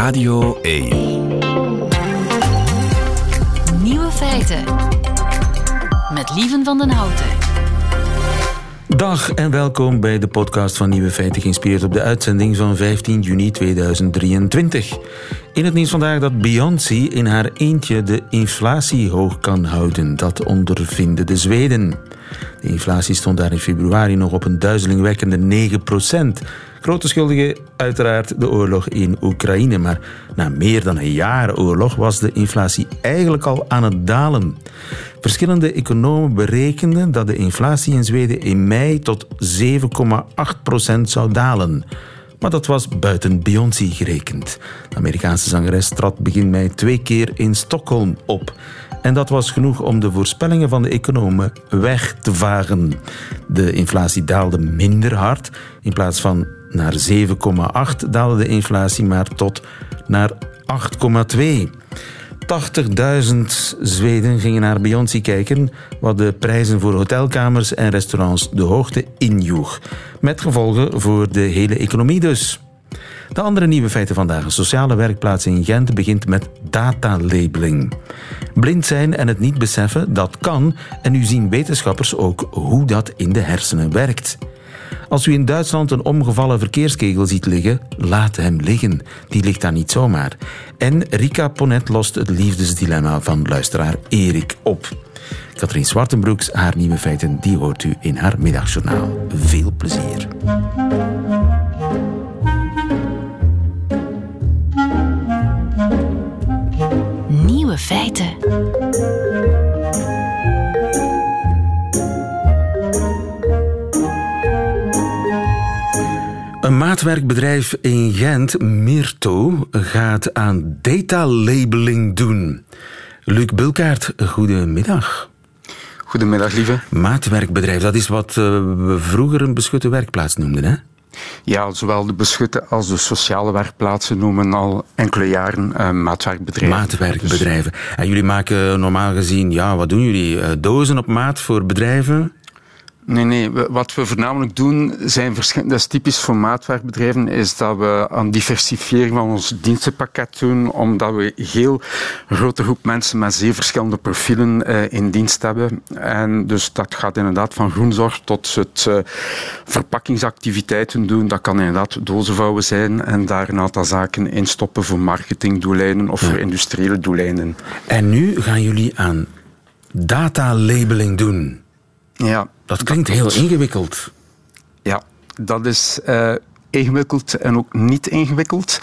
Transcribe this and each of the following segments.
Radio 1. Nieuwe feiten. Met Lieven van den Houten. Dag en welkom bij de podcast van Nieuwe Feiten, geïnspireerd op de uitzending van 15 juni 2023. In het nieuws vandaag dat Beyoncé in haar eentje de inflatie hoog kan houden. Dat ondervinden de Zweden. De inflatie stond daar in februari nog op een duizelingwekkende 9 procent. Grote schuldige uiteraard de oorlog in Oekraïne. Maar na meer dan een jaar oorlog was de inflatie eigenlijk al aan het dalen. Verschillende economen berekenden dat de inflatie in Zweden in mei tot 7,8% zou dalen. Maar dat was buiten Beyoncé gerekend. De Amerikaanse zangeres trad begin mei twee keer in Stockholm op. En dat was genoeg om de voorspellingen van de economen weg te vagen. De inflatie daalde minder hard. In plaats van naar 7,8 daalde de inflatie maar tot naar 8,2. 80.000 Zweden gingen naar Beyoncé kijken, wat de prijzen voor hotelkamers en restaurants de hoogte injoeg. Met gevolgen voor de hele economie dus. De andere nieuwe feiten vandaag. Een sociale werkplaats in Gent begint met datalabeling. Blind zijn en het niet beseffen, dat kan. En nu zien wetenschappers ook hoe dat in de hersenen werkt. Als u in Duitsland een omgevallen verkeerskegel ziet liggen, laat hem liggen. Die ligt daar niet zomaar. En Rika Ponet lost het liefdesdilemma van luisteraar Erik op. Katrien Zwartenbroeks, haar nieuwe feiten, die hoort u in haar middagjournaal. Veel plezier. Nieuwe feiten. Een maatwerkbedrijf in Gent, Mirto, gaat aan datalabeling doen. Luc Bulkaert, goedemiddag. Goedemiddag, lieve. Maatwerkbedrijf, dat is wat eh, we vroeger een beschutte werkplaats noemden, hè? Ja, zowel de beschutte als de sociale werkplaatsen noemen al enkele jaren uh, maatwerkbedrijven. Maatwerkbedrijven. En jullie maken normaal gezien, ja, wat doen jullie? Uh, dozen op maat voor bedrijven? Nee, nee. Wat we voornamelijk doen, zijn verschillende. Dat is typisch voor maatwerkbedrijven, is dat we aan diversifiering van ons dienstenpakket doen, omdat we een heel grote groep mensen met zeer verschillende profielen uh, in dienst hebben. En dus dat gaat inderdaad van groenzorg tot het uh, verpakkingsactiviteiten doen. Dat kan inderdaad dozenvouwen zijn en daar een aantal zaken in stoppen voor marketingdoeleinden of ja. voor industriële doeleinden. En nu gaan jullie aan datalabeling doen. Ja. Dat klinkt heel ingewikkeld. Ja, dat is uh, ingewikkeld en ook niet ingewikkeld.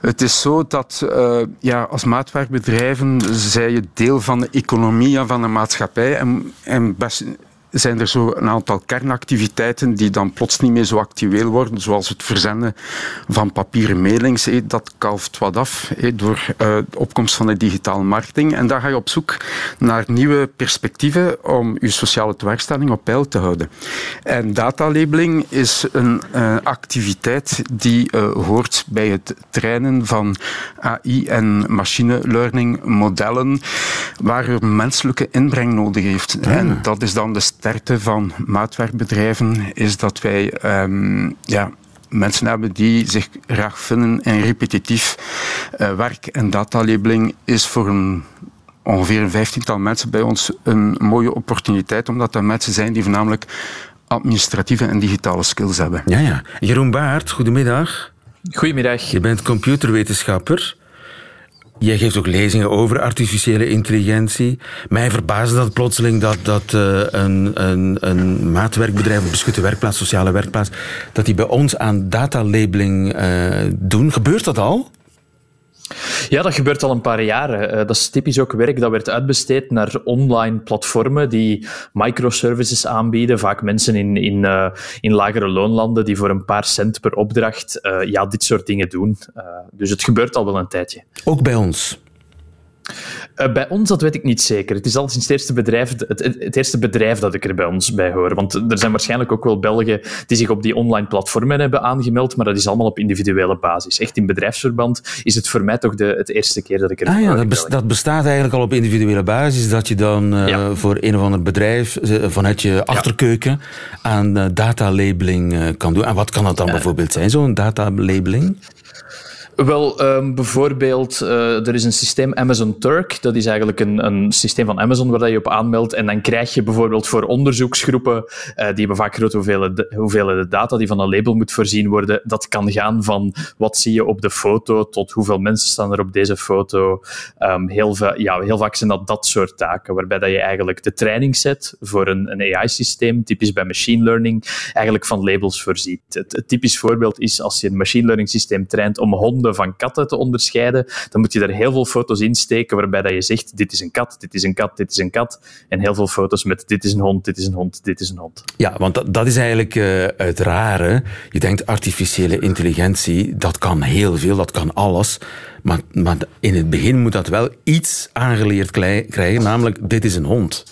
Het is zo dat uh, ja, als maatwerkbedrijven zij je deel van de economie en van de maatschappij. En, en best, zijn er zo een aantal kernactiviteiten die dan plots niet meer zo actueel worden, zoals het verzenden van papieren mailings. Dat kalft wat af door de opkomst van de digitale marketing. En daar ga je op zoek naar nieuwe perspectieven om je sociale tewerkstelling op peil te houden. En datalabeling is een activiteit die hoort bij het trainen van AI en machine learning modellen waar je menselijke inbreng nodig heeft. Ja. En dat is dan de sterkte van maatwerkbedrijven, is dat wij um, ja, mensen hebben die zich graag vinden in repetitief uh, werk. En datalabeling is voor een ongeveer een vijftiental mensen bij ons een mooie opportuniteit, omdat dat mensen zijn die voornamelijk administratieve en digitale skills hebben. Ja, ja. Jeroen Baart, goedemiddag. Goedemiddag. Je bent computerwetenschapper. Jij geeft ook lezingen over artificiële intelligentie. Mij verbaasde dat plotseling dat, dat uh, een, een, een maatwerkbedrijf, een beschutte werkplaats, sociale werkplaats, dat die bij ons aan datalabeling uh, doen. Gebeurt dat al? Ja, dat gebeurt al een paar jaren. Uh, dat is typisch ook werk dat werd uitbesteed naar online platformen die microservices aanbieden. Vaak mensen in, in, uh, in lagere loonlanden die voor een paar cent per opdracht uh, ja, dit soort dingen doen. dus het gebeurt al wel een tijdje. Ook bij ons? Uh, bij ons, dat weet ik niet zeker. Het is al sinds het eerste, bedrijf, het, het, het, eerste bedrijf dat ik er bij ons bij hoor. Want er zijn waarschijnlijk ook wel Belgen die zich op die online platformen hebben aangemeld, maar dat is allemaal op individuele basis. Echt in bedrijfsverband is het voor mij toch de, het eerste keer dat ik er ah, ja, dat, dat, bestaat eigenlijk al op individuele basis, dat je dan uh, ja. voor een of ander bedrijf vanuit je achterkeuken aan uh, datalabeling kan doen. En wat kan dat dan bijvoorbeeld zijn, zo'n datalabeling? Wel, um, bijvoorbeeld, uh, er is een systeem Amazon Turk. Dat is eigenlijk een, een systeem van Amazon waar je op aanmeldt. En dan krijg je bijvoorbeeld voor onderzoeksgroepen, uh, die hebben vaak grote hoeveelheden, hoeveelheden data die van een label moet voorzien worden. Dat kan gaan van wat zie je op de foto tot hoeveel mensen staan er op deze foto. Um, heel, ja, heel vaak zijn dat dat soort taken, waarbij dat je eigenlijk de training zet voor een, een AI-systeem, typisch bij machine learning, eigenlijk van labels voorziet. Het, het typisch voorbeeld is als je een machine learning systeem traint om van katten te onderscheiden, dan moet je er heel veel foto's in steken waarbij dat je zegt, dit is een kat, dit is een kat, dit is een kat. En heel veel foto's met dit is een hond, dit is een hond, dit is een hond. Ja, want dat, dat is eigenlijk uh, het rare. Je denkt, artificiële intelligentie, dat kan heel veel, dat kan alles. Maar, maar in het begin moet dat wel iets aangeleerd krijgen, namelijk dit is een hond.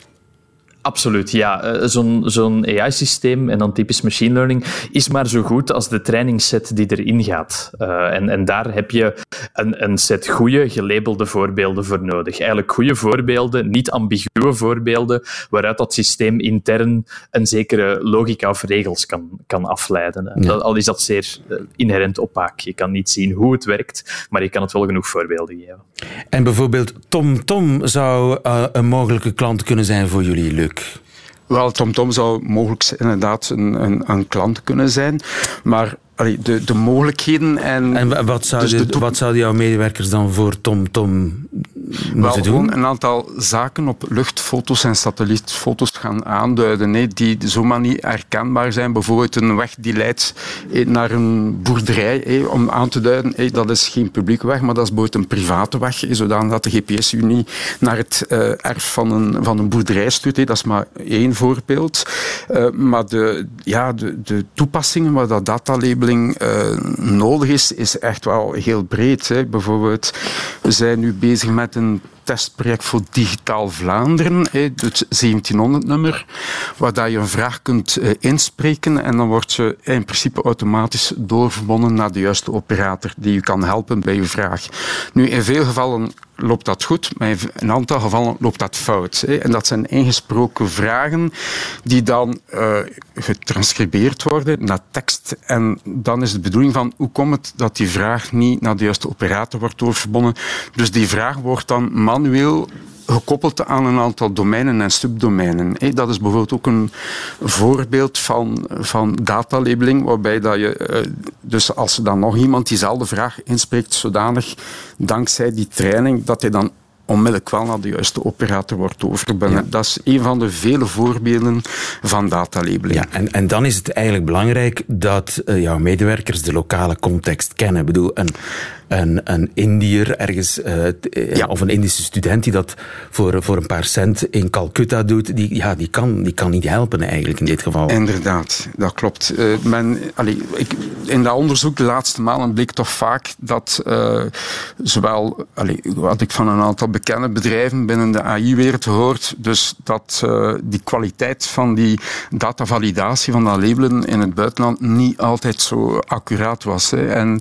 Absoluut, ja. Eh, zo'n zo'n AI-systeem en dan typisch machine learning is maar zo goed als de trainingsset die erin gaat. Uh, en, en daar heb je een, een set goede gelabelde voorbeelden voor nodig. Eigenlijk goede voorbeelden, niet ambiguë voorbeelden, waaruit dat systeem intern een zekere logica of regels kan, kan afleiden. Ja. al is dat zeer inherent opaak. Je kan niet zien hoe het werkt, maar je kan het wel genoeg voorbeelden geven. En bijvoorbeeld TomTom Tom zou een mogelijke klant kunnen zijn voor jullie, Luc. Wel, TomTom zou mogelijk inderdaad een, een, een klant kunnen zijn. Maar de, de mogelijkheden en... En wat zouden, dus wat zouden jouw medewerkers dan voor TomTom Tom moeten doen? een aantal zaken op luchtfoto's en satellietfoto's gaan aanduiden, hè, die zomaar niet herkenbaar zijn. Bijvoorbeeld een weg die leidt naar een boerderij, hè, om aan te duiden, hè, dat is geen publieke weg, maar dat is bijvoorbeeld een private weg, hè, zodat de GPS u niet naar het uh, erf van een, van een boerderij stuurt. Dat is maar één voorbeeld. Uh, maar de, ja, de, de toepassingen waar dat datalabeling uh, nodig is, is echt wel heel breed. Hè. Bijvoorbeeld, we zijn nu bezig met een testproject voor Digitaal Vlaanderen, het 1700-nummer, waar je een vraag kunt eh, inspreken en dan wordt ze in principe automatisch doorverbonden naar de juiste operator die u kan helpen bij uw vraag. Nu, in veel gevallen loopt dat goed, maar in een aantal gevallen loopt dat fout. En dat zijn ingesproken vragen die dan uh, getranscribeerd worden naar tekst. En dan is de bedoeling van hoe komt het dat die vraag niet naar de juiste operator wordt doorverbonden. Dus die vraag wordt dan manueel gekoppeld aan een aantal domeinen en subdomeinen. Dat is bijvoorbeeld ook een voorbeeld van, van datalabeling, waarbij dat je, eh, dus als er dan nog iemand diezelfde vraag inspreekt, zodanig dankzij die training, dat hij dan onmiddellijk wel naar de juiste operator wordt overgebracht. Dat is een van de vele voorbeelden van datalabeling. Ja, en, en dan is het eigenlijk belangrijk dat uh, jouw medewerkers de lokale context kennen. Ik bedoel, een, een, een Indiër ergens, uh, ja. of een Indische student die dat voor, voor een paar cent in Calcutta doet, die, ja, die, kan, die kan niet helpen eigenlijk in dit geval. Inderdaad, dat klopt. Uh, men, allee, ik, in dat onderzoek de laatste maanden bleek toch vaak dat uh, zowel, allee, wat ik van een aantal bekende bedrijven binnen de AI-wereld hoort, dus dat die kwaliteit van die datavalidatie van dat labelen in het buitenland niet altijd zo accuraat was. Hè. En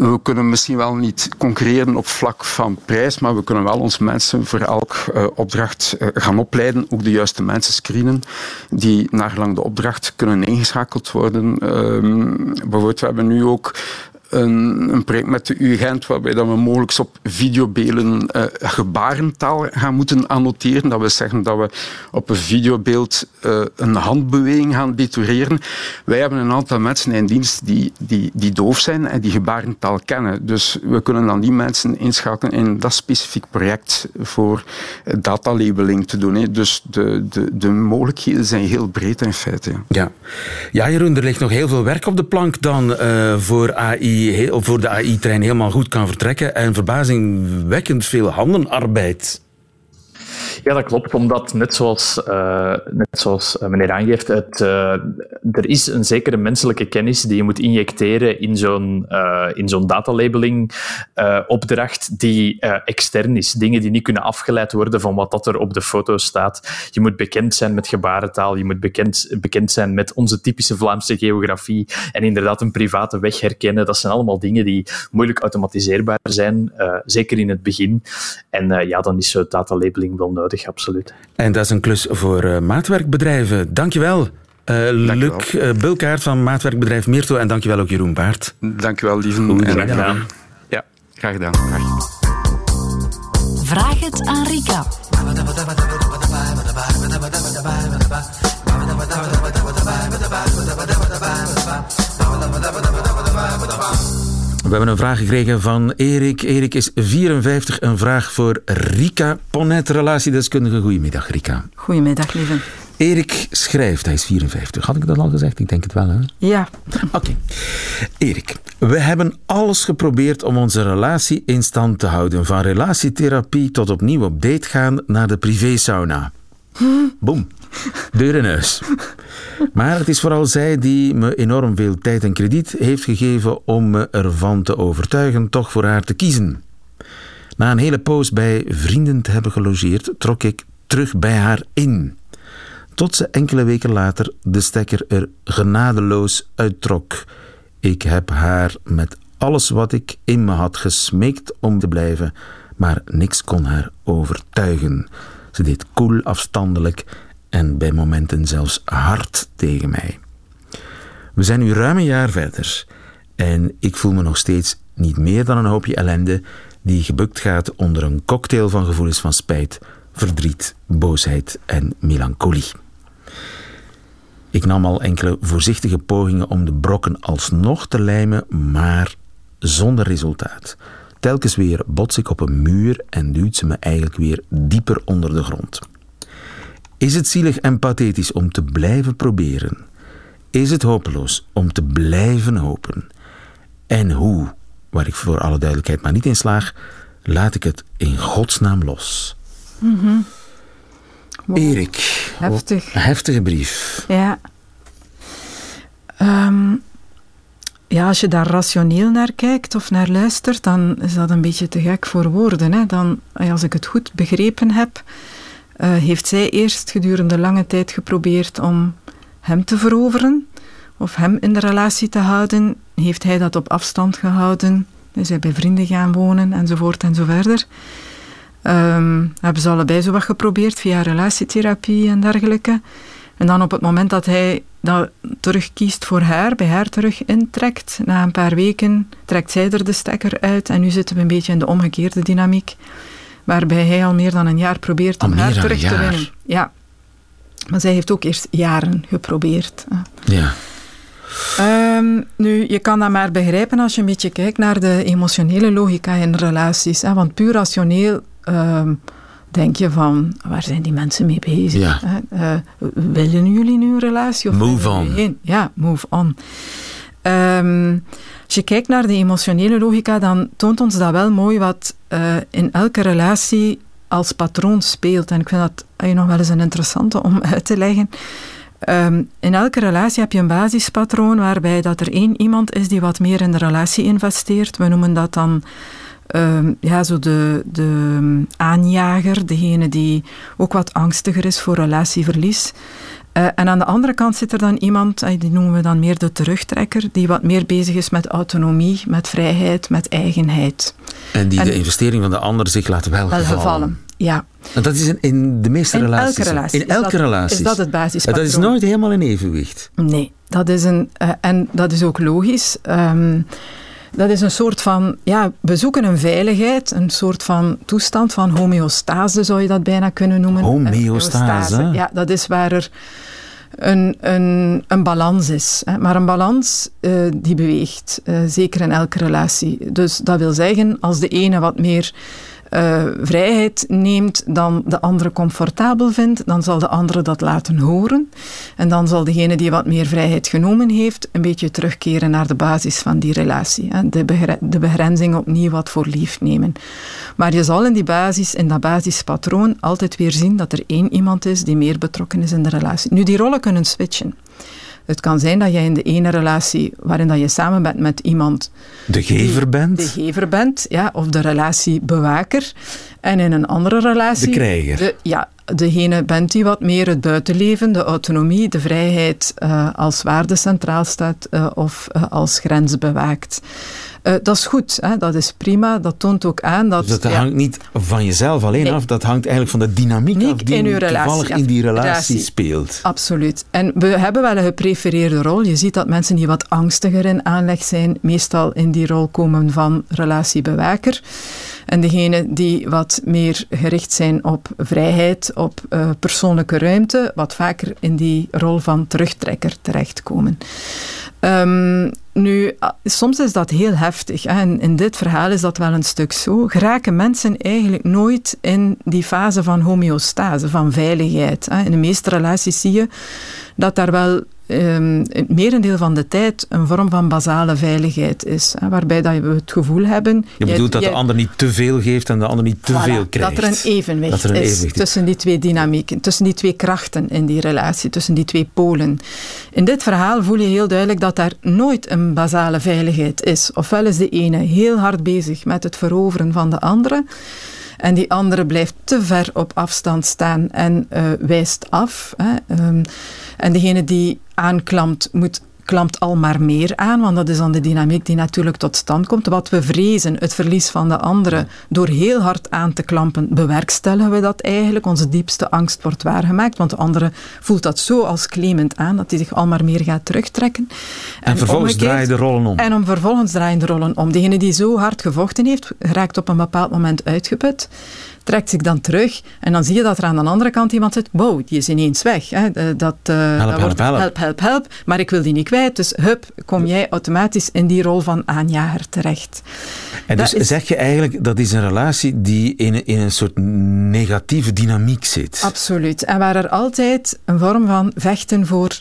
we kunnen misschien wel niet concurreren op vlak van prijs, maar we kunnen wel ons mensen voor elk uh, opdracht uh, gaan opleiden, ook de juiste mensen screenen, die naar lang de opdracht kunnen ingeschakeld worden. Uh, bijvoorbeeld, we hebben nu ook een, een project met de UGent waarbij dat we mogelijk op videobeelden uh, gebarentaal gaan moeten annoteren. Dat we zeggen dat we op een videobeeld uh, een handbeweging gaan detureren. Wij hebben een aantal mensen in dienst die, die, die doof zijn en die gebarentaal kennen. Dus we kunnen dan die mensen inschakelen in dat specifiek project voor datalabeling te doen. Hè. Dus de, de, de mogelijkheden zijn heel breed in feite. Ja. ja, Jeroen, er ligt nog heel veel werk op de plank dan uh, voor AI voor de AI-trein helemaal goed kan vertrekken. En verbazingwekkend veel handenarbeid ja, dat klopt, omdat net zoals, uh, net zoals eh, meneer aangeeft, uh, er is een zekere menselijke kennis die je moet injecteren in zo'n in zo'n datalabeling opdracht die extern is. Dingen die niet kunnen afgeleid worden van wat dat er op de foto staat. Je moet bekend zijn met gebarentaal, je moet bekend, bekend zijn met onze typische Vlaamse geografie en inderdaad een private weg herkennen. Dat zijn allemaal dingen die moeilijk automatiseerbaar zijn, zeker in het begin. En ja, dan is zo'n datalabeling wel nodig absoluut. En dat is een klus voor uh, maatwerkbedrijven. Dankjewel. Uh, Luc uh, Bulkaert van maatwerkbedrijf Meerto en dankjewel ook Jeroen Baart. Dankjewel, lieve. Goed, Graag gedaan. Graag. Vraag het aan Rika. We hebben een vraag gekregen van Erik. Erik is 54. Een vraag voor Rika Ponet, relatiedeskundige. Goedemiddag, Rika. Goedemiddag, lieve. Erik schrijft, hij is 54. Had ik dat al gezegd? Ik denk het wel, hè? Ja. Oké. Erik, we hebben alles geprobeerd om onze relatie in stand te houden. Van relatietherapie tot opnieuw op date gaan naar de privésauna. Boom. Deur in huis. Maar het is vooral zij die me enorm veel tijd en krediet heeft gegeven om me ervan te overtuigen toch voor haar te kiezen. Na een hele poos bij vrienden te hebben gelogeerd, trok ik terug bij haar in. Tot ze enkele weken later de stekker er genadeloos uittrok. Ik heb haar met alles wat ik in me had gesmeekt om te blijven, maar niks kon haar overtuigen. Ze deed koel afstandelijk en bij momenten zelfs hard tegen mij. We zijn nu ruim een jaar verder en ik voel me nog steeds niet meer dan een hoopje ellende die gebukt gaat onder een cocktail van gevoelens van spijt, verdriet, boosheid en melancholie. Ik nam al enkele voorzichtige pogingen om de brokken alsnog te lijmen, maar zonder resultaat. Telkens weer bots ik op een muur en duwt ze me eigenlijk weer dieper onder de grond. Is het zielig en pathetisch om te blijven proberen? Is het hopeloos om te blijven hopen? En hoe, waar ik voor alle duidelijkheid maar niet in slaag, laat ik het in godsnaam los? Erik. Heftig. Een heftige brief. Ja. Ehm, ja, als je daar rationeel naar kijkt of naar luistert, dan is dat een beetje te gek voor woorden. Hè? Dan, als ik het goed begrepen heb, eh, heeft zij eerst gedurende lange tijd geprobeerd om hem te veroveren of hem in de relatie te houden. Heeft hij dat op afstand gehouden? Is hij bij vrienden gaan wonen enzovoort en zo verder. Ehm, hebben ze allebei zo wat geprobeerd via relatietherapie en dergelijke. En dan op het moment dat hij dat terugkiest voor haar, bij haar terug intrekt, na een paar weken trekt zij er de stekker uit en nu zitten we een beetje in de omgekeerde dynamiek, waarbij hij al meer dan een jaar probeert om haar terug te winnen. Ja. Maar zij heeft ook eerst jaren geprobeerd. Ja. Ehm, nu, je kan dat maar begrijpen als je een beetje kijkt naar de emotionele logica in relaties. Hè? Want puur rationeel ehm, denk je van, waar zijn die mensen mee bezig? Ja. Hè? Eh, willen jullie nu een relatie? Of Move on. Ja, move on. Ehm, als je kijkt naar de emotionele logica, dan toont ons dat wel mooi wat eh, in elke relatie als patroon speelt. En ik vind dat eh, nog wel eens een interessante om uit te leggen. Ehm, in elke relatie heb je een basispatroon waarbij dat er één iemand is die wat meer in de relatie investeert. We noemen dat dan ehm, ja, zo de, de aanjager, degene die ook wat angstiger is voor relatieverlies. Eh, en aan de andere kant zit er dan iemand, eh, die noemen we dan meer de terugtrekker, die wat meer bezig is met autonomie, met vrijheid, met eigenheid. En die En- de investering van de ander zich laat wel, Wel gevallen. Ja. En dat is in, in de meeste In relaties. elke zo. relatie In is elke dat- relatie. is dat het basispatroon. Dat is nooit helemaal in evenwicht. Nee, dat is een, eh, en dat is ook logisch. Ehm, dat is een soort van, ja, we zoeken een veiligheid, een soort van toestand van homeostase zou je dat bijna kunnen noemen. Homeostase? Ja, dat is waar er een, een, een balans is. Hè. Maar een balans eh, die beweegt, eh, zeker in elke relatie. Dus dat wil zeggen, als de ene wat meer eh, vrijheid neemt dan de andere comfortabel vindt, dan zal de andere dat laten horen. En dan zal degene die wat meer vrijheid genomen heeft, een beetje terugkeren naar de basis van die relatie. Hè. De, de begrenzing opnieuw wat voor lief nemen. Maar je zal in die basis, in dat basispatroon, altijd weer zien dat er één iemand is die meer betrokken is in de relatie. Nu, die rollen kunnen switchen. Het kan zijn dat jij in de ene relatie, waarin dat je samen bent met iemand, De gever bent. de gever bent, ja, of de relatiebewaker. En in een andere relatie... De krijger. de- ja, degene bent die wat meer het buitenleven, de autonomie, de vrijheid eh, als waarde centraal staat eh, of eh, als grens bewaakt. Uh, dat is goed, hè? dat is prima. Dat toont ook aan dat... Dus dat hangt niet van jezelf alleen af, dat hangt eigenlijk van de dynamiek af die in, uw relatie, in die relatie, speelt. Absoluut. En we hebben wel een geprefereerde rol. Je ziet dat mensen die wat angstiger in aanleg zijn, meestal in die rol komen van relatiebewaker. En degenen die wat meer gericht zijn op vrijheid, op uh, persoonlijke ruimte, wat vaker in die rol van terugtrekker terechtkomen. Um, nu, ah, soms is dat heel heftig. En in dit verhaal is dat wel een stuk zo. Geraken mensen eigenlijk nooit in die fase van homeostase, van veiligheid. In de meeste relaties zie je dat daar wel um, het merendeel van de tijd een vorm van basale veiligheid is. Hè, waarbij dat we het gevoel hebben... Je bedoelt dat de ander niet te veel geeft en de ander niet te veel krijgt. Dat er een evenwicht er een is evenwicht tussen die twee dynamieken, tussen die twee krachten in die relatie, tussen die twee polen. In dit verhaal voel je heel duidelijk dat daar nooit een basale veiligheid is. Ofwel is de ene heel hard bezig met het veroveren van de andere... En die andere blijft te ver op afstand staan en uh, wijst af. Hè. Um, en degene die aanklampt, moet klampt al maar meer aan, want dat is dan de dynamiek die natuurlijk tot stand komt. Wat we vrezen, het verlies van de andere, door heel hard aan te klampen, bewerkstelligen we dat eigenlijk. Onze diepste angst wordt waargemaakt, want de andere voelt dat zo als claimend aan, dat hij zich al maar meer gaat terugtrekken. En, en vervolgens draaien de rollen om. En om vervolgens draaien de rollen om. Degene die zo hard gevochten heeft, raakt op een bepaald moment uitgeput trekt zich dan terug en dan zie je dat er aan de andere kant iemand zit, wow, die is ineens weg. Hè. Dat, uh, help, dat wordt, help, help, help, help, maar ik wil die niet kwijt, dus hup, kom jij automatisch in die rol van aanjager terecht. En dus zeg je eigenlijk, dat is een relatie die in, in een soort negatieve dynamiek zit. Absoluut. En waar er altijd een vorm van vechten voor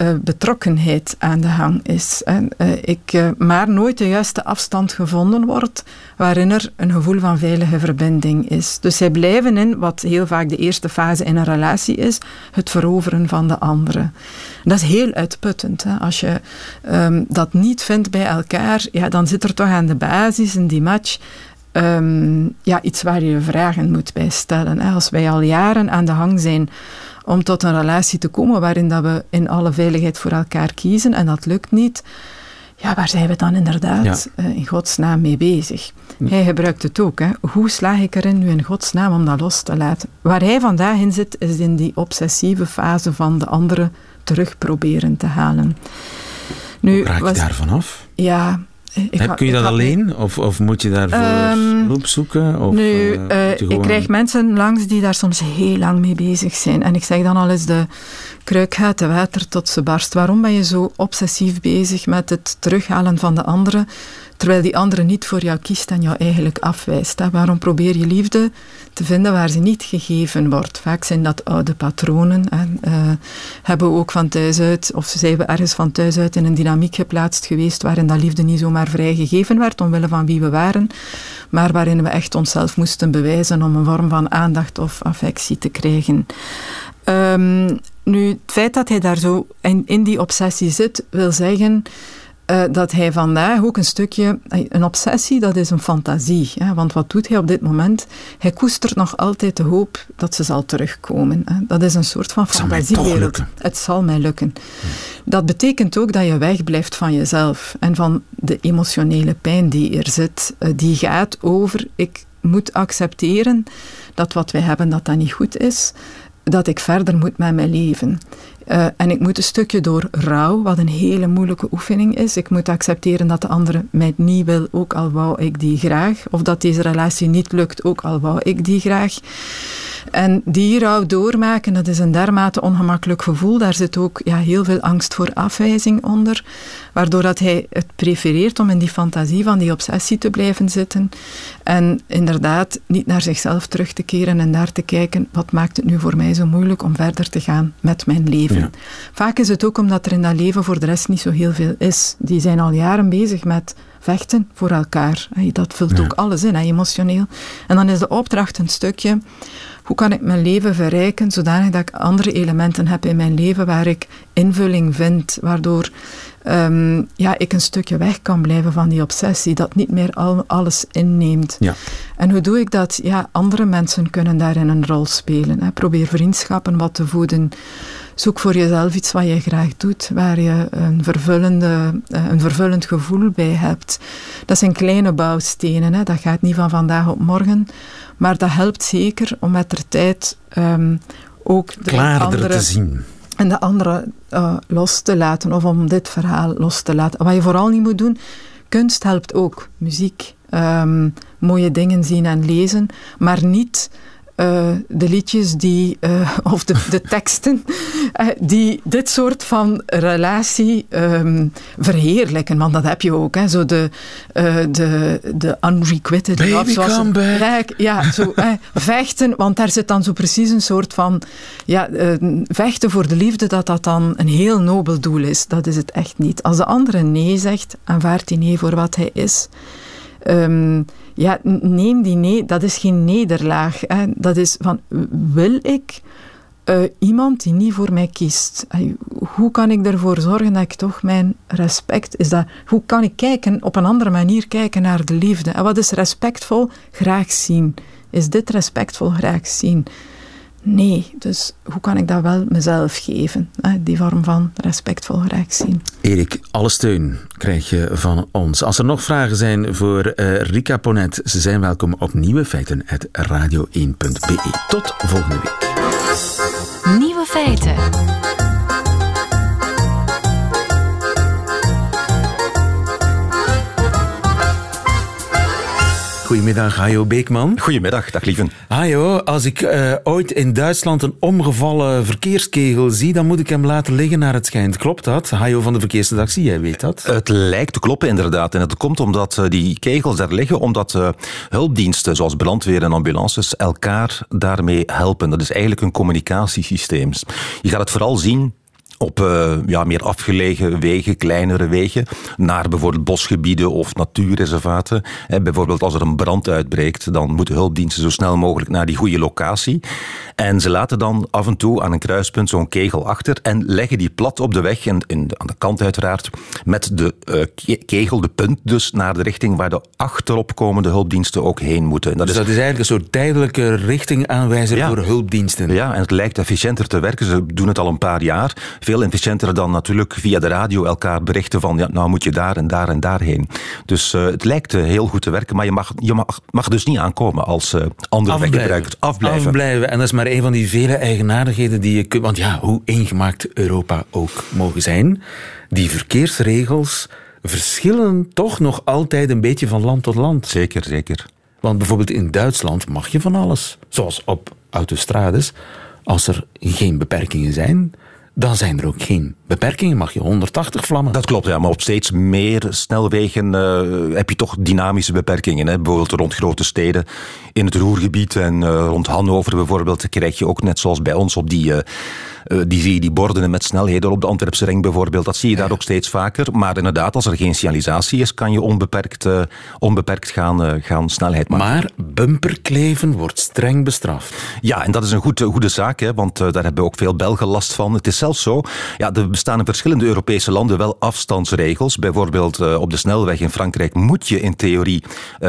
uh, betrokkenheid aan de hang is. En, uh, ik, uh, maar nooit de juiste afstand gevonden wordt waarin er een gevoel van veilige verbinding is. Dus zij blijven in wat heel vaak de eerste fase in een relatie is, het veroveren van de andere. Dat is heel uitputtend. Hè? Als je um, dat niet vindt bij elkaar, ja, dan zit er toch aan de basis in die match um, ja, iets waar je vragen moet bij stellen. Hè? Als wij al jaren aan de hang zijn om tot een relatie te komen waarin dat we in alle veiligheid voor elkaar kiezen en dat lukt niet, ja, waar zijn we dan inderdaad ja. uh, in godsnaam mee bezig? Hij gebruikt het ook. Hè. Hoe slaag ik erin nu in godsnaam om dat los te laten? Waar hij vandaag in zit, is in die obsessieve fase van de andere terug proberen te halen. Nu, Hoe raak je daar vanaf? Ja, ik Kun je dat alleen of, of moet je daarvoor um, hulp zoeken? Of, nu, uh, ik krijg mensen langs die daar soms heel lang mee bezig zijn. En ik zeg dan al eens, de kruik gaat te water tot ze barst. Waarom ben je zo obsessief bezig met het terughalen van de anderen? terwijl die andere niet voor jou kiest en jou eigenlijk afwijst. Waarom probeer je liefde te vinden waar ze niet gegeven wordt? Vaak zijn dat oude patronen. Hè? Uh, hebben we ook van thuis uit, of zijn we ergens van thuis uit in een dynamiek geplaatst geweest waarin dat liefde niet zomaar vrij gegeven werd, omwille van wie we waren, maar waarin we echt onszelf moesten bewijzen om een vorm van aandacht of affectie te krijgen. Um, nu, het feit dat hij daar zo in, in die obsessie zit, wil zeggen uh, dat hij vandaag ook een stukje, een obsessie, dat is een fantasie. Hè? Want wat doet hij op dit moment? Hij koestert nog altijd de hoop dat ze zal terugkomen. Hè? Dat is een soort van fantasiewereld. Het zal mij lukken. Dat betekent ook dat je wegblijft van jezelf en van de emotionele pijn die er zit. Uh, die gaat over, ik moet accepteren dat wat wij hebben, dat dat niet goed is dat ik verder moet met mijn leven. Uh, en ik moet een stukje door rouw, wat een hele moeilijke oefening is. Ik moet accepteren dat de andere mij niet wil, ook al wou ik die graag. Of dat deze relatie niet lukt, ook al wou ik die graag. En die rouw doormaken, dat is een dermate ongemakkelijk gevoel. Daar zit ook ja, heel veel angst voor afwijzing onder. Waardoor dat hij het prefereert om in die fantasie van die obsessie te blijven zitten. En inderdaad niet naar zichzelf terug te keren en daar te kijken, wat maakt het nu voor mij zo moeilijk om verder te gaan met mijn leven. Vaak is het ook omdat er in dat leven voor de rest niet zo heel veel is. Die zijn al jaren bezig met vechten voor elkaar. Dat vult ook alles in, emotioneel. En dan is de opdracht een stukje hoe kan ik mijn leven verrijken zodanig dat ik andere elementen heb in mijn leven waar ik invulling vind, waardoor um, ja, ik een stukje weg kan blijven van die obsessie, dat niet meer al, alles inneemt. Ja. En hoe doe ik dat? Ja, andere mensen kunnen daarin een rol spelen. Hè. Probeer vriendschappen wat te voeden zoek voor jezelf iets wat je graag doet, waar je een, vervullende, eh, een vervullend gevoel bij hebt. Dat zijn kleine bouwstenen, hè. dat gaat niet van vandaag op morgen, maar dat helpt zeker om met de tijd um, ook de Klaarder andere, te zien. En de andere uh, los te laten, of om dit verhaal los te laten. Wat je vooral niet moet doen, kunst helpt ook, muziek. Um, mooie dingen zien en lezen, maar niet uh, de liedjes die, uh, of de, de teksten uh, die dit soort van relatie um, verheerlijken. Want dat heb je ook, hè. Zo de, de, de unrequited Baby love. Come back. Ja, zo vechten, want daar zit dan zo precies een soort van ja, vechten voor de liefde, dat dat dan een heel nobel doel is. Dat is het echt niet. Als de andere nee zegt, aanvaardt hij nee voor wat hij is. Um, ja, neem die nee, dat is geen nederlaag. Hè. Dat is van, wil ik uh, iemand die niet voor mij kiest? Hoe kan ik ervoor zorgen dat ik toch mijn respect... Is dat, hoe kan ik kijken, op een andere manier kijken naar de liefde? En wat is respectvol? Graag zien. Is dit respectvol? Graag zien. Nee, dus hoe kan ik dat wel mezelf geven? Die vorm van respectvol graag zien. Erik, alle steun krijg je van ons. Als er nog vragen zijn voor uh, Rika Ponet, ze zijn welkom op Nieuwe Feiten radio1.be. Tot volgende week. Nieuwe Feiten. Goedemiddag, Hajo Beekman. Goedemiddag, dag lieven. Hajo, als ik uh, ooit in Duitsland een omgevallen verkeerskegel zie, dan moet ik hem laten liggen naar het schijnt. Klopt dat? Hajo van de verkeersredactie, jij weet dat. Het lijkt te kloppen inderdaad. En het komt omdat uh, die kegels daar liggen, omdat uh, hulpdiensten zoals brandweer en ambulances elkaar daarmee helpen. Dat is eigenlijk een communicatiesysteem. Je gaat het vooral zien op uh, ja, meer afgelegen wegen, kleinere wegen, naar bijvoorbeeld bosgebieden of natuurreservaten. En bijvoorbeeld als er een brand uitbreekt, dan moeten hulpdiensten zo snel mogelijk naar die goede locatie. En ze laten dan af en toe aan een kruispunt zo'n kegel achter en leggen die plat op de weg, en, in, aan de kant uiteraard, met de uh, kegel, de punt dus, naar de richting waar de achteropkomende hulpdiensten ook heen moeten. dat dus is, dat is eigenlijk een soort tijdelijke richtingaanwijzer ja, voor hulpdiensten. Ja, en het lijkt efficiënter te werken. Ze doen het al een paar jaar veel efficiënter dan natuurlijk via de radio elkaar berichten van ja, nou moet je daar en daar en daarheen. Dus uh, het lijkt uh, heel goed te werken, maar je mag, je mag, mag dus niet aankomen als uh, andere weggebruikers. Afblijven. Afblijven. En dat is maar een van die vele eigenaardigheden die je kunt... Want ja, hoe ingemaakt Europa ook mogen zijn, die verkeersregels verschillen toch nog altijd een beetje van land tot land. Zeker, zeker. Want bijvoorbeeld in Duitsland mag je van alles. Zoals op autostrades. Als er geen beperkingen zijn, dan zijn er ook geen beperkingen. Mag je 180 vlammen. Dat klopt, ja. Maar op steeds meer snelwegen uh, heb je toch dynamische beperkingen. Hè. Bijvoorbeeld rond grote steden. In het Roergebied en uh, rond Hannover bijvoorbeeld krijg je ook net zoals bij ons op die... Uh, uh, die zie je die borden met snelheden op de Antwerpse ring bijvoorbeeld. Dat zie je daar ook steeds vaker. Maar inderdaad, als er geen signalisatie is, kan je onbeperkt, uh, onbeperkt gaan, uh, gaan snelheid maken. Maar bumperkleven wordt streng bestraft. Ja, en dat is een goed, goede zaak, hè, want daar hebben ook veel Belgen last van. Het is zelfs zo, ja, er bestaan in verschillende Europese landen wel afstandsregels. Bijvoorbeeld op de snelweg in Frankrijk moet je in theorie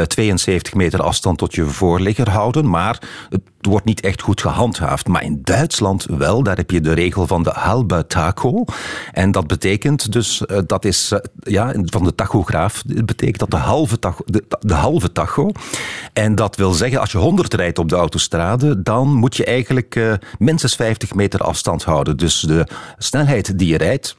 72 meter afstand tot je voorligger houden, maar het wordt niet echt goed gehandhaafd. Maar in Duitsland wel, daar heb je de regel van de halbe tacho. En dat betekent dus, uh, dat is uh, ja, van de tachograaf, dat betekent dat de halve, tacho, de, halve tacho. En dat wil zeggen, als je 100 rijdt op de autostrade, dan moet je eigenlijk uh, minstens 50 meter afstand houden. Dus de snelheid die je rijdt,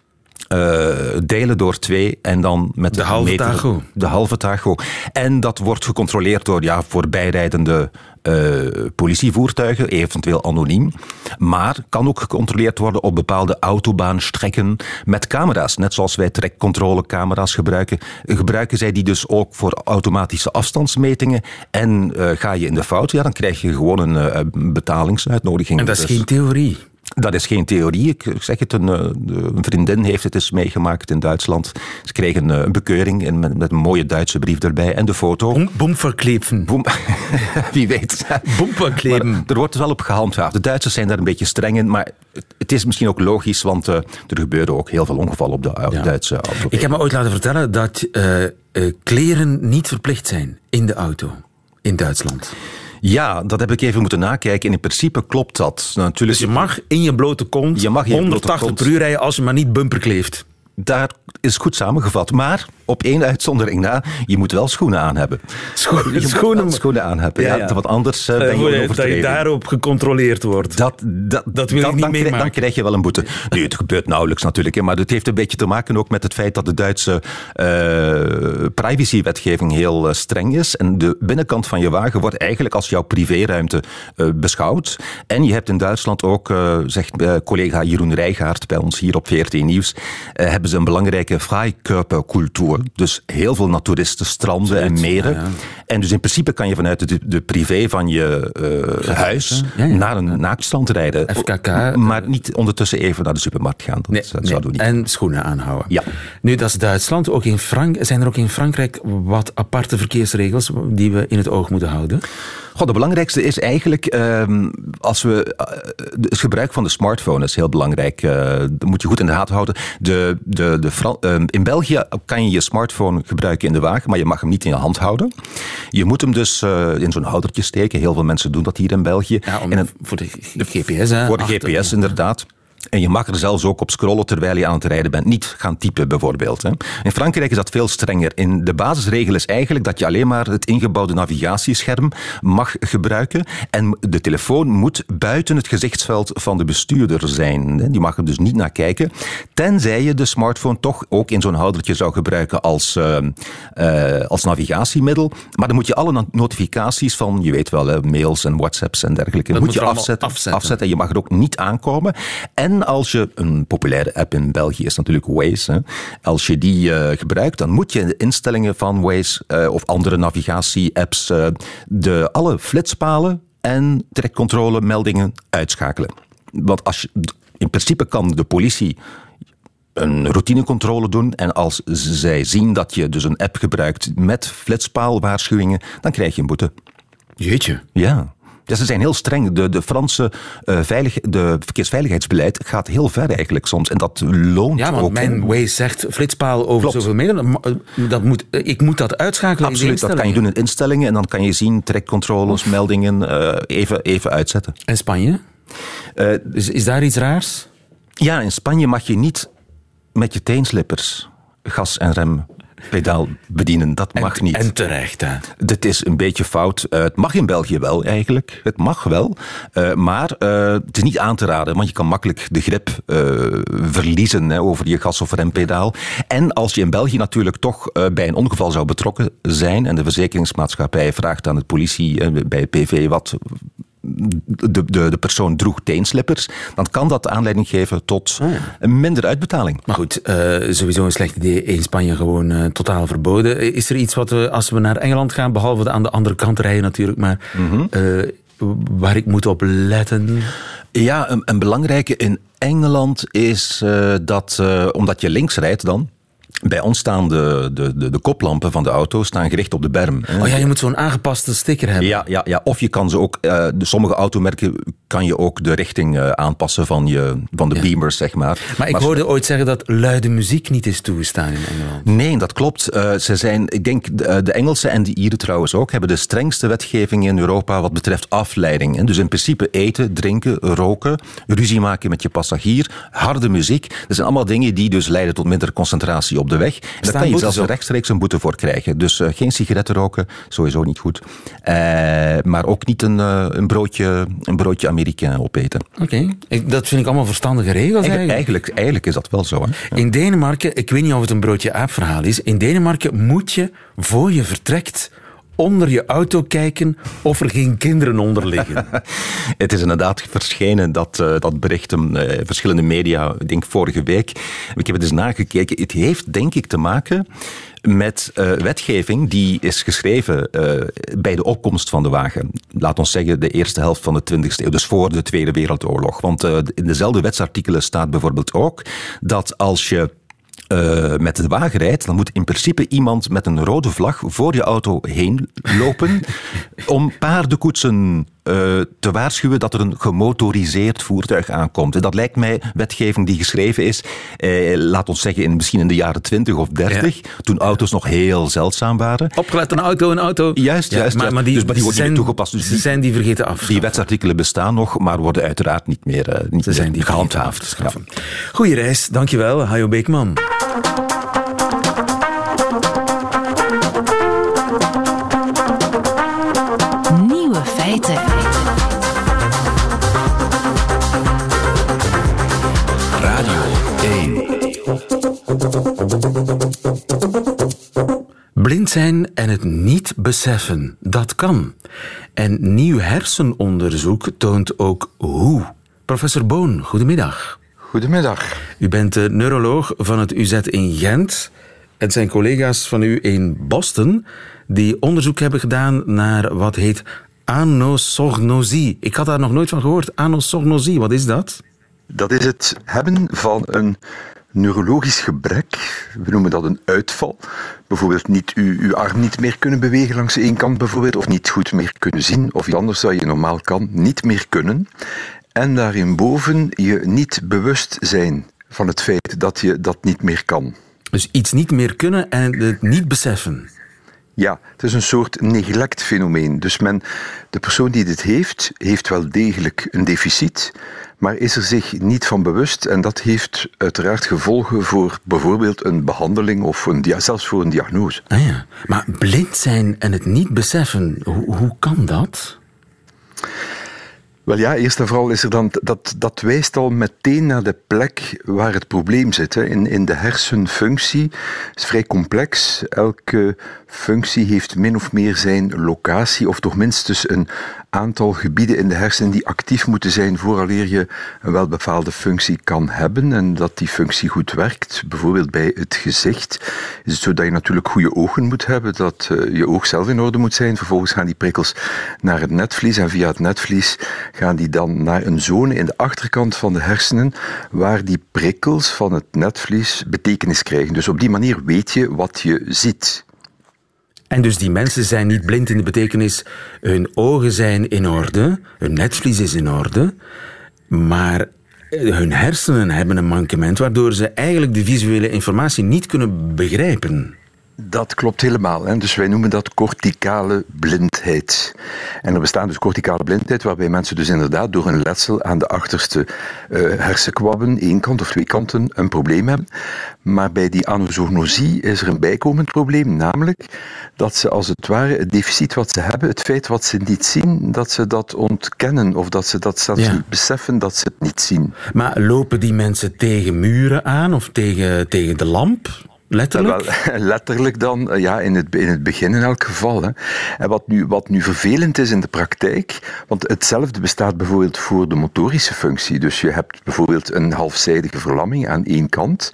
uh, delen door twee en dan met de halve meter, tacho. De halve tacho. En dat wordt gecontroleerd door ja, voorbijrijdende uh, politievoertuigen, eventueel anoniem. Maar kan ook gecontroleerd worden op bepaalde autobaanstrekken met camera's. Net zoals wij trekcontrolecamera's gebruiken, gebruiken zij die dus ook voor automatische afstandsmetingen. En uh, ga je in de fout, ja, dan krijg je gewoon een betalingsuitnodiging. En dat is dus. geen theorie. Dat is geen theorie. Ik zeg het, een, eh, een, vriendin heeft het eens meegemaakt in Duitsland. Ze kregen een, een bekeuring en met, met, een mooie Duitse brief erbij en de foto. Boom, boomverkleven. Boom, wie weet. Boomverkleven. er wordt wel op gehandhaafd. De Duitsers zijn daar een beetje streng in, maar het is misschien ook logisch, want uh, er gebeuren ook heel veel ongevallen op de ja. Duitse auto. Ik heb me ooit laten vertellen dat uh, kleren niet verplicht zijn in de auto in Duitsland. Ja, dat heb ik even moeten nakijken. En in principe klopt dat. Natuurlijk, Dus je mag in je blote kont Je mag in je blote 180 kont. per uur rijden als je maar niet bumper kleeft. Daar is goed samengevat. Maar op één uitzondering na, je moet wel schoenen aan hebben. Scho- Je moet schoenen- schoenen aan hebben. Ja, Ja, ja. Want anders eh, ben Eh, je een je- dat je daarop gecontroleerd wordt. Dat, dat, Dat wil ik niet dan, krijg, meemaken. dan krijg je wel een boete. Nu, het gebeurt nauwelijks natuurlijk. Maar het heeft een beetje te maken ook met het feit dat de Duitse eh, privacywetgeving heel streng is. En de binnenkant van je wagen wordt eigenlijk als jouw privéruimte beschouwd. En je hebt in Duitsland ook, zegt collega Jeroen Rijgaard bij ons hier op VRT Nieuws, hebben ze een belangrijke Freikörpercultuur. Dus heel veel naturisten, stranden en meren. En dus in principe kan je vanuit de, de privé van je eh, huis ja. naar een naaktstrand rijden. FKK, Maar niet ondertussen even naar de supermarkt gaan. Dat, Nee, dat nee. zouden we niet. En schoenen aanhouden. Ja. Nu, dat is Duitsland. Ook in Frank zijn er ook in Frankrijk wat aparte verkeersregels die we in het oog moeten houden? De belangrijkste is eigenlijk, ehm, als we, eh, het gebruik van de smartphone is heel belangrijk. Eh, dat moet je goed in de gaten houden. De, de, de Fran- ehm, in België kan je je smartphone gebruiken in de wagen, maar je mag hem niet in je hand houden. Je moet hem dus eh, in zo'n houdertje steken. Heel veel mensen doen dat hier in België. Ja, om, En een- voor de, GPS, hè? Voor de achter- GPS inderdaad. En je mag er zelfs ook op scrollen terwijl je aan het rijden bent. Niet gaan typen bijvoorbeeld. Hè. In Frankrijk is dat veel strenger. In de basisregel is eigenlijk dat je alleen maar het ingebouwde navigatiescherm mag gebruiken. En de telefoon moet buiten het gezichtsveld van de bestuurder zijn. Die mag er dus niet naar kijken. Tenzij je de smartphone toch ook in zo'n houdertje zou gebruiken als, eh, eh, als navigatiemiddel. Maar dan moet je alle no- notificaties van, je weet wel, mails en whatsapps en dergelijke, Dat moet je afzetten, afzetten. afzetten. Je mag er ook niet aankomen. En als je, een populaire app in België is natuurlijk Waze, hè. als je die eh, gebruikt, dan moet je in de instellingen van Waze eh, of andere navigatie-apps eh, de, alle flitspalen en trekcontrole meldingen uitschakelen. Want als je, in principe kan de politie een routinecontrole doen. En als zij zien dat je dus een app gebruikt met flitspaalwaarschuwingen, dan krijg je een boete. Jeetje. Ja. Ja, ze zijn heel streng. De, de Franse eh, veilig, de verkeersveiligheidsbeleid gaat heel ver eigenlijk soms. En dat loont Ja, want ook. mijn. Waze zegt flitspaal over Klopt. zoveel meter. Maar, eh, Dat moet, eh, ik moet dat uitschakelen Absoluut, dat kan je doen in instellingen. En dan kan je zien, trekcontroles, meldingen, even, even uitzetten. En Spanje? Is, is daar iets raars? ja, in Spanje mag je niet met je teenslippers gas en rempedaal bedienen. Dat mag en, niet. En terecht, hè. Dit is een beetje fout. Eh, het mag in België wel eigenlijk. Het mag wel. Eh, maar eh, het is niet aan te raden, want je kan makkelijk de grip verliezen hè, over je gas- of rempedaal. En als je in België natuurlijk toch bij een ongeval zou betrokken zijn en de verzekeringsmaatschappij vraagt aan het politie bij het PV wat de, de, de persoon droeg teenslippers, dan kan dat aanleiding geven tot een minder uitbetaling. Maar goed, eh, sowieso een slecht idee. In Spanje gewoon eh, totaal verboden. Is er iets wat we, als we naar Engeland gaan, behalve aan de andere kant rijden natuurlijk, maar eh, waar ik moet op letten? Ja, een, een belangrijke in Engeland is eh, dat, eh, omdat je links rijdt dan, bij ons staan de, de, de, de koplampen van de auto staan gericht op de berm. hè. Oh ja, je moet zo'n aangepaste sticker hebben. Ja, ja, ja, of je kan ze ook, eh, de sommige automerken kan je ook de richting eh, aanpassen van, je, van de beamers, zeg maar. Maar ik hoorde ooit zeggen dat luide muziek niet is toegestaan in Engeland. Nee, dat klopt. Eh, ze zijn, ik denk, de, de Engelsen en de Ieren trouwens ook, hebben de strengste wetgeving in Europa wat betreft afleiding. hè. Dus in principe eten, drinken, roken, ruzie maken met je passagier, harde muziek. Dat zijn allemaal dingen die dus leiden tot minder concentratie op de weg. En daar kan je zelfs op? rechtstreeks een boete voor krijgen. Dus eh, geen sigaretten roken, sowieso niet goed. Eh, maar ook niet een, eh, een, broodje, een broodje Amerikaan opeten. Oké, dat vind ik allemaal verstandige regels Eigenlijk, eigenlijk. eigenlijk, is dat wel zo. Hè? In Denemarken, ik weet niet of het een broodje aapverhaal is, in Denemarken moet je voor je vertrekt onder je auto kijken of er geen kinderen onder liggen. Het is inderdaad verschenen, dat, eh, dat bericht in eh, verschillende media, ik denk vorige week. Ik heb het eens nagekeken. Het heeft denk ik te maken met eh, wetgeving die is geschreven bij de opkomst van de wagen. Laat ons zeggen de eerste helft van de 20e eeuw, dus voor de Tweede Wereldoorlog. Want in dezelfde wetsartikelen staat bijvoorbeeld ook dat als je eh, met de wagen rijdt, dan moet in principe iemand met een rode vlag voor je auto heen lopen om paardenkoetsen te waarschuwen dat er een gemotoriseerd voertuig aankomt. En dat lijkt mij wetgeving die geschreven is, eh, laat ons zeggen, in, misschien in de jaren 20 of 30, toen auto's nog heel zeldzaam waren. Opgelet een auto, een auto. Juist, juist. Maar, maar die, dus, maar die worden niet meer toegepast. Dus die, zijn die vergeten af. Die wetsartikelen bestaan nog, maar worden uiteraard niet meer, uh, niet Ze zijn die gehandhaafd. Goeie reis, dankjewel, Hajo Beekman. Nieuwe feiten. Radio 1. Blind zijn en het niet beseffen, dat kan. En nieuw hersenonderzoek toont ook hoe. Professor Boon, goedemiddag. Goedemiddag. U bent de neuroloog van het UZ in Gent. Het zijn collega's van u in Boston die onderzoek hebben gedaan naar wat heet anosognosie. Ik had daar nog nooit van gehoord. Anosognosie, wat is dat? Dat is het hebben van een neurologisch gebrek. We noemen dat een uitval. Bijvoorbeeld niet uw, uw arm niet meer kunnen bewegen langs één kant bijvoorbeeld, of niet goed meer kunnen zien, of iets anders dat je normaal kan, niet meer kunnen. En daarin boven je niet bewust zijn van het feit dat je dat niet meer kan. Dus iets niet meer kunnen en het niet beseffen. Ja, het is een soort neglect-fenomeen. Dus men, de persoon die dit heeft, heeft wel degelijk een deficit, maar is er zich niet van bewust. En dat heeft uiteraard gevolgen voor bijvoorbeeld een behandeling of een, ja, zelfs voor een diagnose. Ah ja. Maar blind zijn en het niet beseffen, hoe, hoe kan dat? Wel ja, eerst en vooral is er dan, dat, dat wijst al meteen naar de plek waar het probleem zit. Hè. In, in de hersenfunctie is vrij complex. Elke functie heeft min of meer zijn locatie, of toch minstens een aantal gebieden in de hersenen die actief moeten zijn vooraleer je een welbepaalde functie kan hebben en dat die functie goed werkt. Bijvoorbeeld bij het gezicht is het zo dat je natuurlijk goede ogen moet hebben, dat uh, je oog zelf in orde moet zijn. Vervolgens gaan die prikkels naar het netvlies en via het netvlies gaan die dan naar een zone in de achterkant van de hersenen waar die prikkels van het netvlies betekenis krijgen. Dus op die manier weet je wat je ziet. En dus die mensen zijn niet blind in de betekenis, hun ogen zijn in orde, hun netvlies is in orde, maar hun hersenen hebben een mankement waardoor ze eigenlijk de visuele informatie niet kunnen begrijpen. Dat klopt helemaal. Hè. Dus wij noemen dat corticale blindheid. En er bestaat dus corticale blindheid, waarbij mensen dus inderdaad door een letsel aan de achterste uh, hersenkwabben, één kant of twee kanten, een probleem hebben. Maar bij die anosognosie is er een bijkomend probleem, namelijk dat ze als het ware het deficit wat ze hebben, het feit wat ze niet zien, dat ze dat ontkennen of dat ze dat zelfs ja. niet beseffen dat ze het niet zien. Maar lopen die mensen tegen muren aan of tegen, tegen de lamp? Letterlijk? Letterlijk dan, ja, in het, in het begin in elk geval. Hè. En wat nu, wat nu vervelend is in de praktijk, want hetzelfde bestaat bijvoorbeeld voor de motorische functie. Dus je hebt bijvoorbeeld een halfzijdige verlamming aan één kant.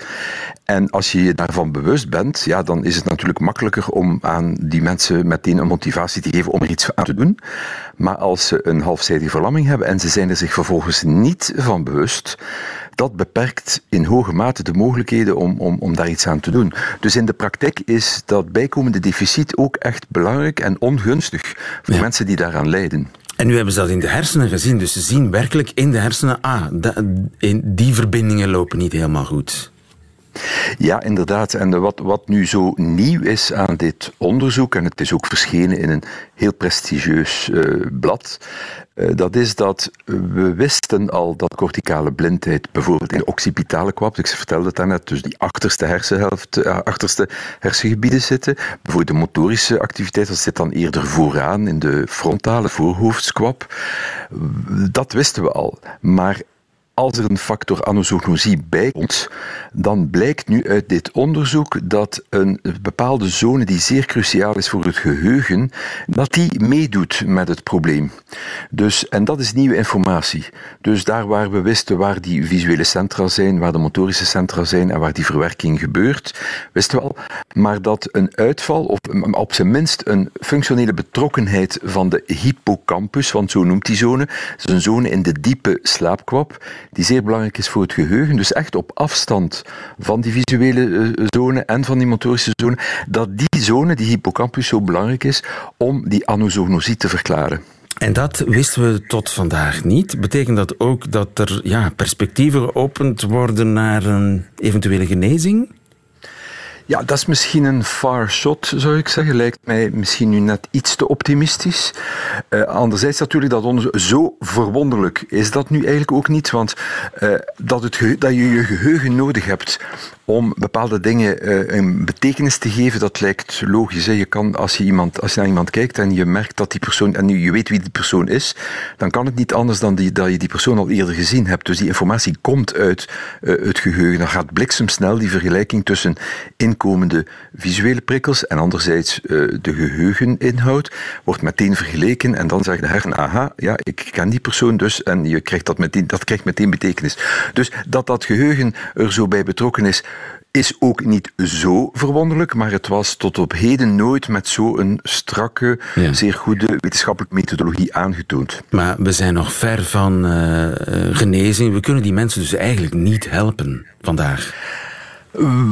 En als je je daarvan bewust bent, ja, dan is het natuurlijk makkelijker om aan die mensen meteen een motivatie te geven om er iets aan te doen. Maar als ze een halfzijdige verlamming hebben en ze zijn er zich vervolgens niet van bewust, dat beperkt in hoge mate de mogelijkheden om, om, om daar iets aan te doen. Dus in de praktijk is dat bijkomende deficit ook echt belangrijk en ongunstig voor ja. mensen die daaraan lijden. En nu hebben ze dat in de hersenen gezien, dus ze zien werkelijk in de hersenen, ah, die verbindingen lopen niet helemaal goed. Ja, inderdaad. En wat, wat nu zo nieuw is aan dit onderzoek, en het is ook verschenen in een heel prestigieus uh, blad, uh, dat is dat we wisten al dat corticale blindheid bijvoorbeeld in de occipitale kwab, ik vertelde het daarnet, dus die achterste hersenhelft, uh, achterste hersengebieden zitten. Bijvoorbeeld de motorische activiteit, dat zit dan eerder vooraan in de frontale voorhoofdskwab. Dat wisten we al. Maar als er een factor anosognosie bij komt, dan blijkt nu uit dit onderzoek dat een bepaalde zone die zeer cruciaal is voor het geheugen, dat die meedoet met het probleem. Dus, en dat is nieuwe informatie. Dus daar waar we wisten waar die visuele centra zijn, waar de motorische centra zijn en waar die verwerking gebeurt, wisten we al. Maar dat een uitval, of op zijn minst een functionele betrokkenheid van de hippocampus, want zo noemt die zone, is een zone in de diepe slaapkwab, die zeer belangrijk is voor het geheugen, dus echt op afstand van die visuele zone en van die motorische zone, dat die zone, die hippocampus, zo belangrijk is om die anosognosie te verklaren. En dat wisten we tot vandaag niet. Betekent dat ook dat er ja, perspectieven geopend worden naar een eventuele genezing? Ja, dat is misschien een far shot, zou ik zeggen. Lijkt mij misschien nu net iets te optimistisch. Uh, anderzijds natuurlijk, dat onderzoek zo verwonderlijk is dat nu eigenlijk ook niet. Want uh, dat, het dat je je geheugen nodig hebt om bepaalde dingen uh, een betekenis te geven, dat lijkt logisch. Je kan, als je, iemand, als je naar iemand kijkt en je merkt dat die persoon, en je weet wie die persoon is, dan kan het niet anders dan die, dat je die persoon al eerder gezien hebt. Dus die informatie komt uit het geheugen. Dan gaat bliksemsnel die vergelijking tussen in komende visuele prikkels en anderzijds uh, de geheugeninhoud wordt meteen vergeleken en dan zegt de hersen, aha, ja, ik ken die persoon dus en je krijgt dat, meteen, dat krijgt meteen betekenis. Dus dat dat geheugen er zo bij betrokken is, is ook niet zo verwonderlijk, maar het was tot op heden nooit met zo'n strakke, ja. zeer goede wetenschappelijke methodologie aangetoond. Maar we zijn nog ver van uh, genezing. We kunnen die mensen dus eigenlijk niet helpen vandaag.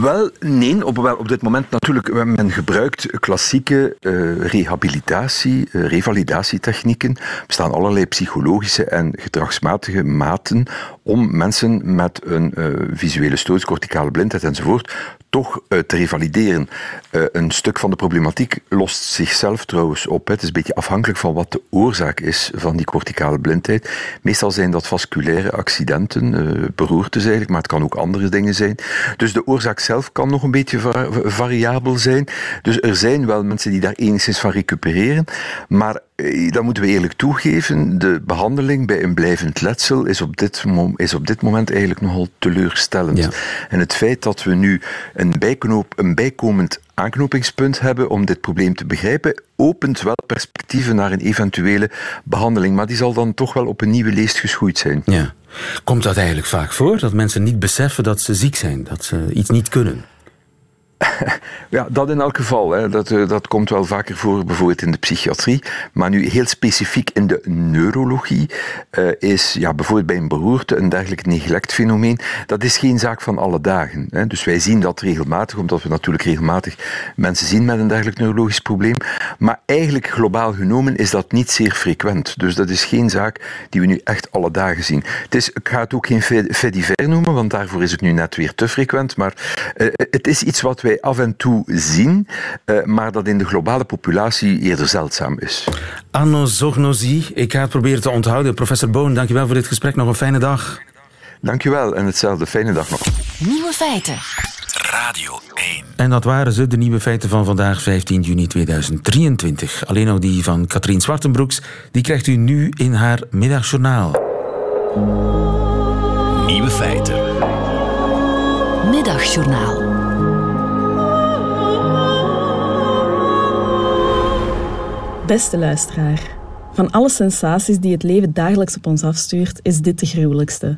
Wel, nee. Op, op dit moment natuurlijk, men gebruikt klassieke uh, rehabilitatie, uh, revalidatietechnieken. Er bestaan allerlei psychologische en gedragsmatige maten om mensen met een uh, visuele stoot, corticale blindheid enzovoort, toch te revalideren. Een stuk van de problematiek lost zichzelf trouwens op. Het is een beetje afhankelijk van wat de oorzaak is van die corticale blindheid. Meestal zijn dat vasculaire accidenten, beroertes eigenlijk, maar het kan ook andere dingen zijn. Dus de oorzaak zelf kan nog een beetje va variabel zijn. Dus er zijn wel mensen die daar enigszins van recupereren, maar dat moeten we eerlijk toegeven, de behandeling bij een blijvend letsel is op dit, is op dit moment eigenlijk nogal teleurstellend. Ja. En het feit dat we nu een, bijknoop, een bijkomend aanknopingspunt hebben om dit probleem te begrijpen, opent wel perspectieven naar een eventuele behandeling. Maar die zal dan toch wel op een nieuwe leest geschoeid zijn. Ja. Komt dat eigenlijk vaak voor, dat mensen niet beseffen dat ze ziek zijn, dat ze iets niet kunnen? Ja, dat in elk geval. Hè. Dat, eh, dat komt wel vaker voor, bijvoorbeeld in de psychiatrie. Maar nu heel specifiek in de neurologie uh, is ja, bijvoorbeeld bij een beroerte een dergelijk neglectfenomeen. Dat is geen zaak van alle dagen. Hè. Dus wij zien dat regelmatig, omdat we natuurlijk regelmatig mensen zien met een dergelijk neurologisch probleem. Maar eigenlijk globaal genomen is dat niet zeer frequent. Dus dat is geen zaak die we nu echt alle dagen zien. Het is, ik ga het ook geen fait divers noemen, want daarvoor is het nu net weer te frequent. Maar uh, het is iets wat wij af en toe zien, uh, maar dat in de globale populatie eerder zeldzaam is. Anosognosie, ik ga het proberen te onthouden. Professor Boon, dankjewel voor dit gesprek. Nog een fijne dag. Dankjewel en hetzelfde. Fijne dag nog. Nieuwe feiten. Radio 1. En dat waren ze, de nieuwe feiten van vandaag, 15 juni 2023. Alleen nog die van Katrien Zwartenbroeks, die krijgt u nu in haar middagjournaal. Nieuwe feiten. Middagjournaal. Beste luisteraar, van alle sensaties die het leven dagelijks op ons afstuurt, is dit de gruwelijkste.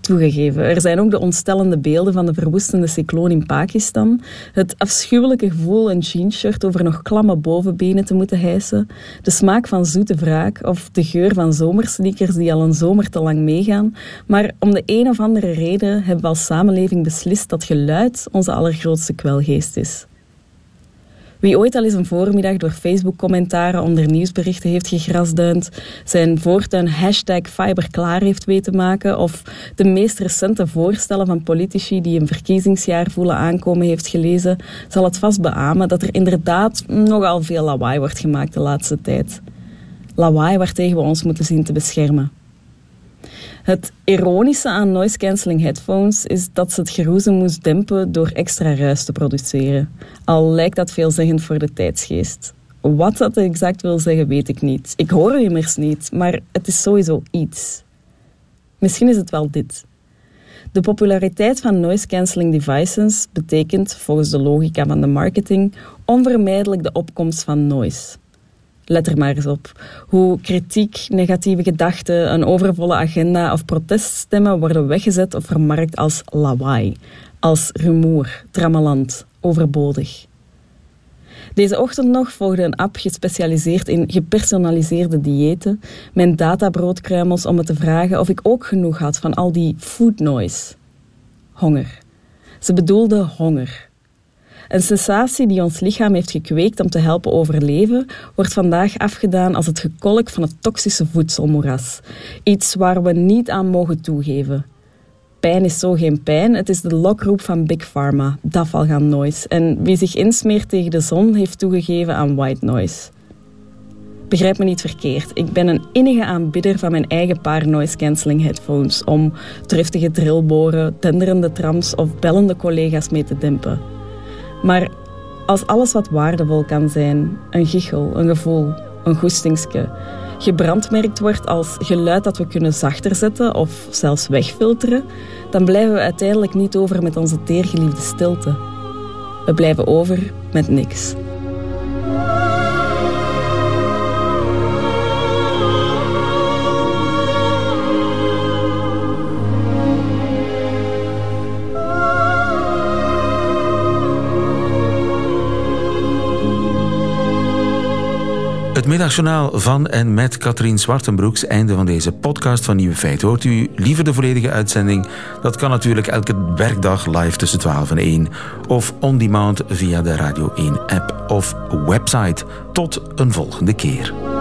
Toegegeven, er zijn ook de ontstellende beelden van de verwoestende cycloon in Pakistan, het afschuwelijke gevoel een jeansshirt over nog klamme bovenbenen te moeten hijsen, de smaak van zoete wraak of de geur van zomersneakers die al een zomer te lang meegaan, maar om de een of andere reden hebben we als samenleving beslist dat geluid onze allergrootste kwelgeest is. Wie ooit al eens een voormiddag door Facebook-commentaren onder nieuwsberichten heeft gegrasduind, zijn voortuin hashtag fiberklaar heeft weten maken of de meest recente voorstellen van politici die een verkiezingsjaar voelen aankomen heeft gelezen, zal het vast beamen dat er inderdaad nogal veel lawaai wordt gemaakt de laatste tijd. Lawaai waartegen we ons moeten zien te beschermen. Het ironische aan noise cancelling headphones is dat ze het geroezen moest dempen door extra ruis te produceren. Al lijkt dat veelzeggend voor de tijdsgeest. Wat dat exact wil zeggen, weet ik niet. Ik hoor u immers niet, maar het is sowieso iets. Misschien is het wel dit. De populariteit van noise cancelling devices betekent, volgens de logica van de marketing, onvermijdelijk de opkomst van noise. Let er maar eens op. Hoe kritiek, negatieve gedachten, een overvolle agenda of proteststemmen worden weggezet of vermarkt als lawaai, als rumoer, trammeland, overbodig. Deze ochtend nog volgde een app gespecialiseerd in gepersonaliseerde diëten, mijn databroodkruimels om me te vragen of ik ook genoeg had van al die food noise. Honger. Ze bedoelde honger. Een sensatie die ons lichaam heeft gekweekt om te helpen overleven, wordt vandaag afgedaan als het gekolk van het toxische voedselmoeras. Iets waar we niet aan mogen toegeven. Pijn is zo geen pijn, het is de lokroep van Big Pharma, Dafalgan Noise. En wie zich insmeert tegen de zon, heeft toegegeven aan white noise. Begrijp me niet verkeerd. Ik ben een innige aanbidder van mijn eigen paar noise cancelling headphones om driftige drillboren, tenderende trams of bellende collega's mee te dempen. Maar als alles wat waardevol kan zijn, een gichel, een gevoel, een goestingske, gebrandmerkt wordt als geluid dat we kunnen zachter zetten of zelfs wegfilteren, dan blijven we uiteindelijk niet over met onze teergeliefde stilte. We blijven over met niks. Het middagjournaal van en met Katrien Zwartenbroeks. Einde van deze podcast van Nieuwe Feiten. Hoort u liever de volledige uitzending? Dat kan natuurlijk elke werkdag live tussen 12 en 1. Of on demand via de Radio 1 app of website. Tot een volgende keer.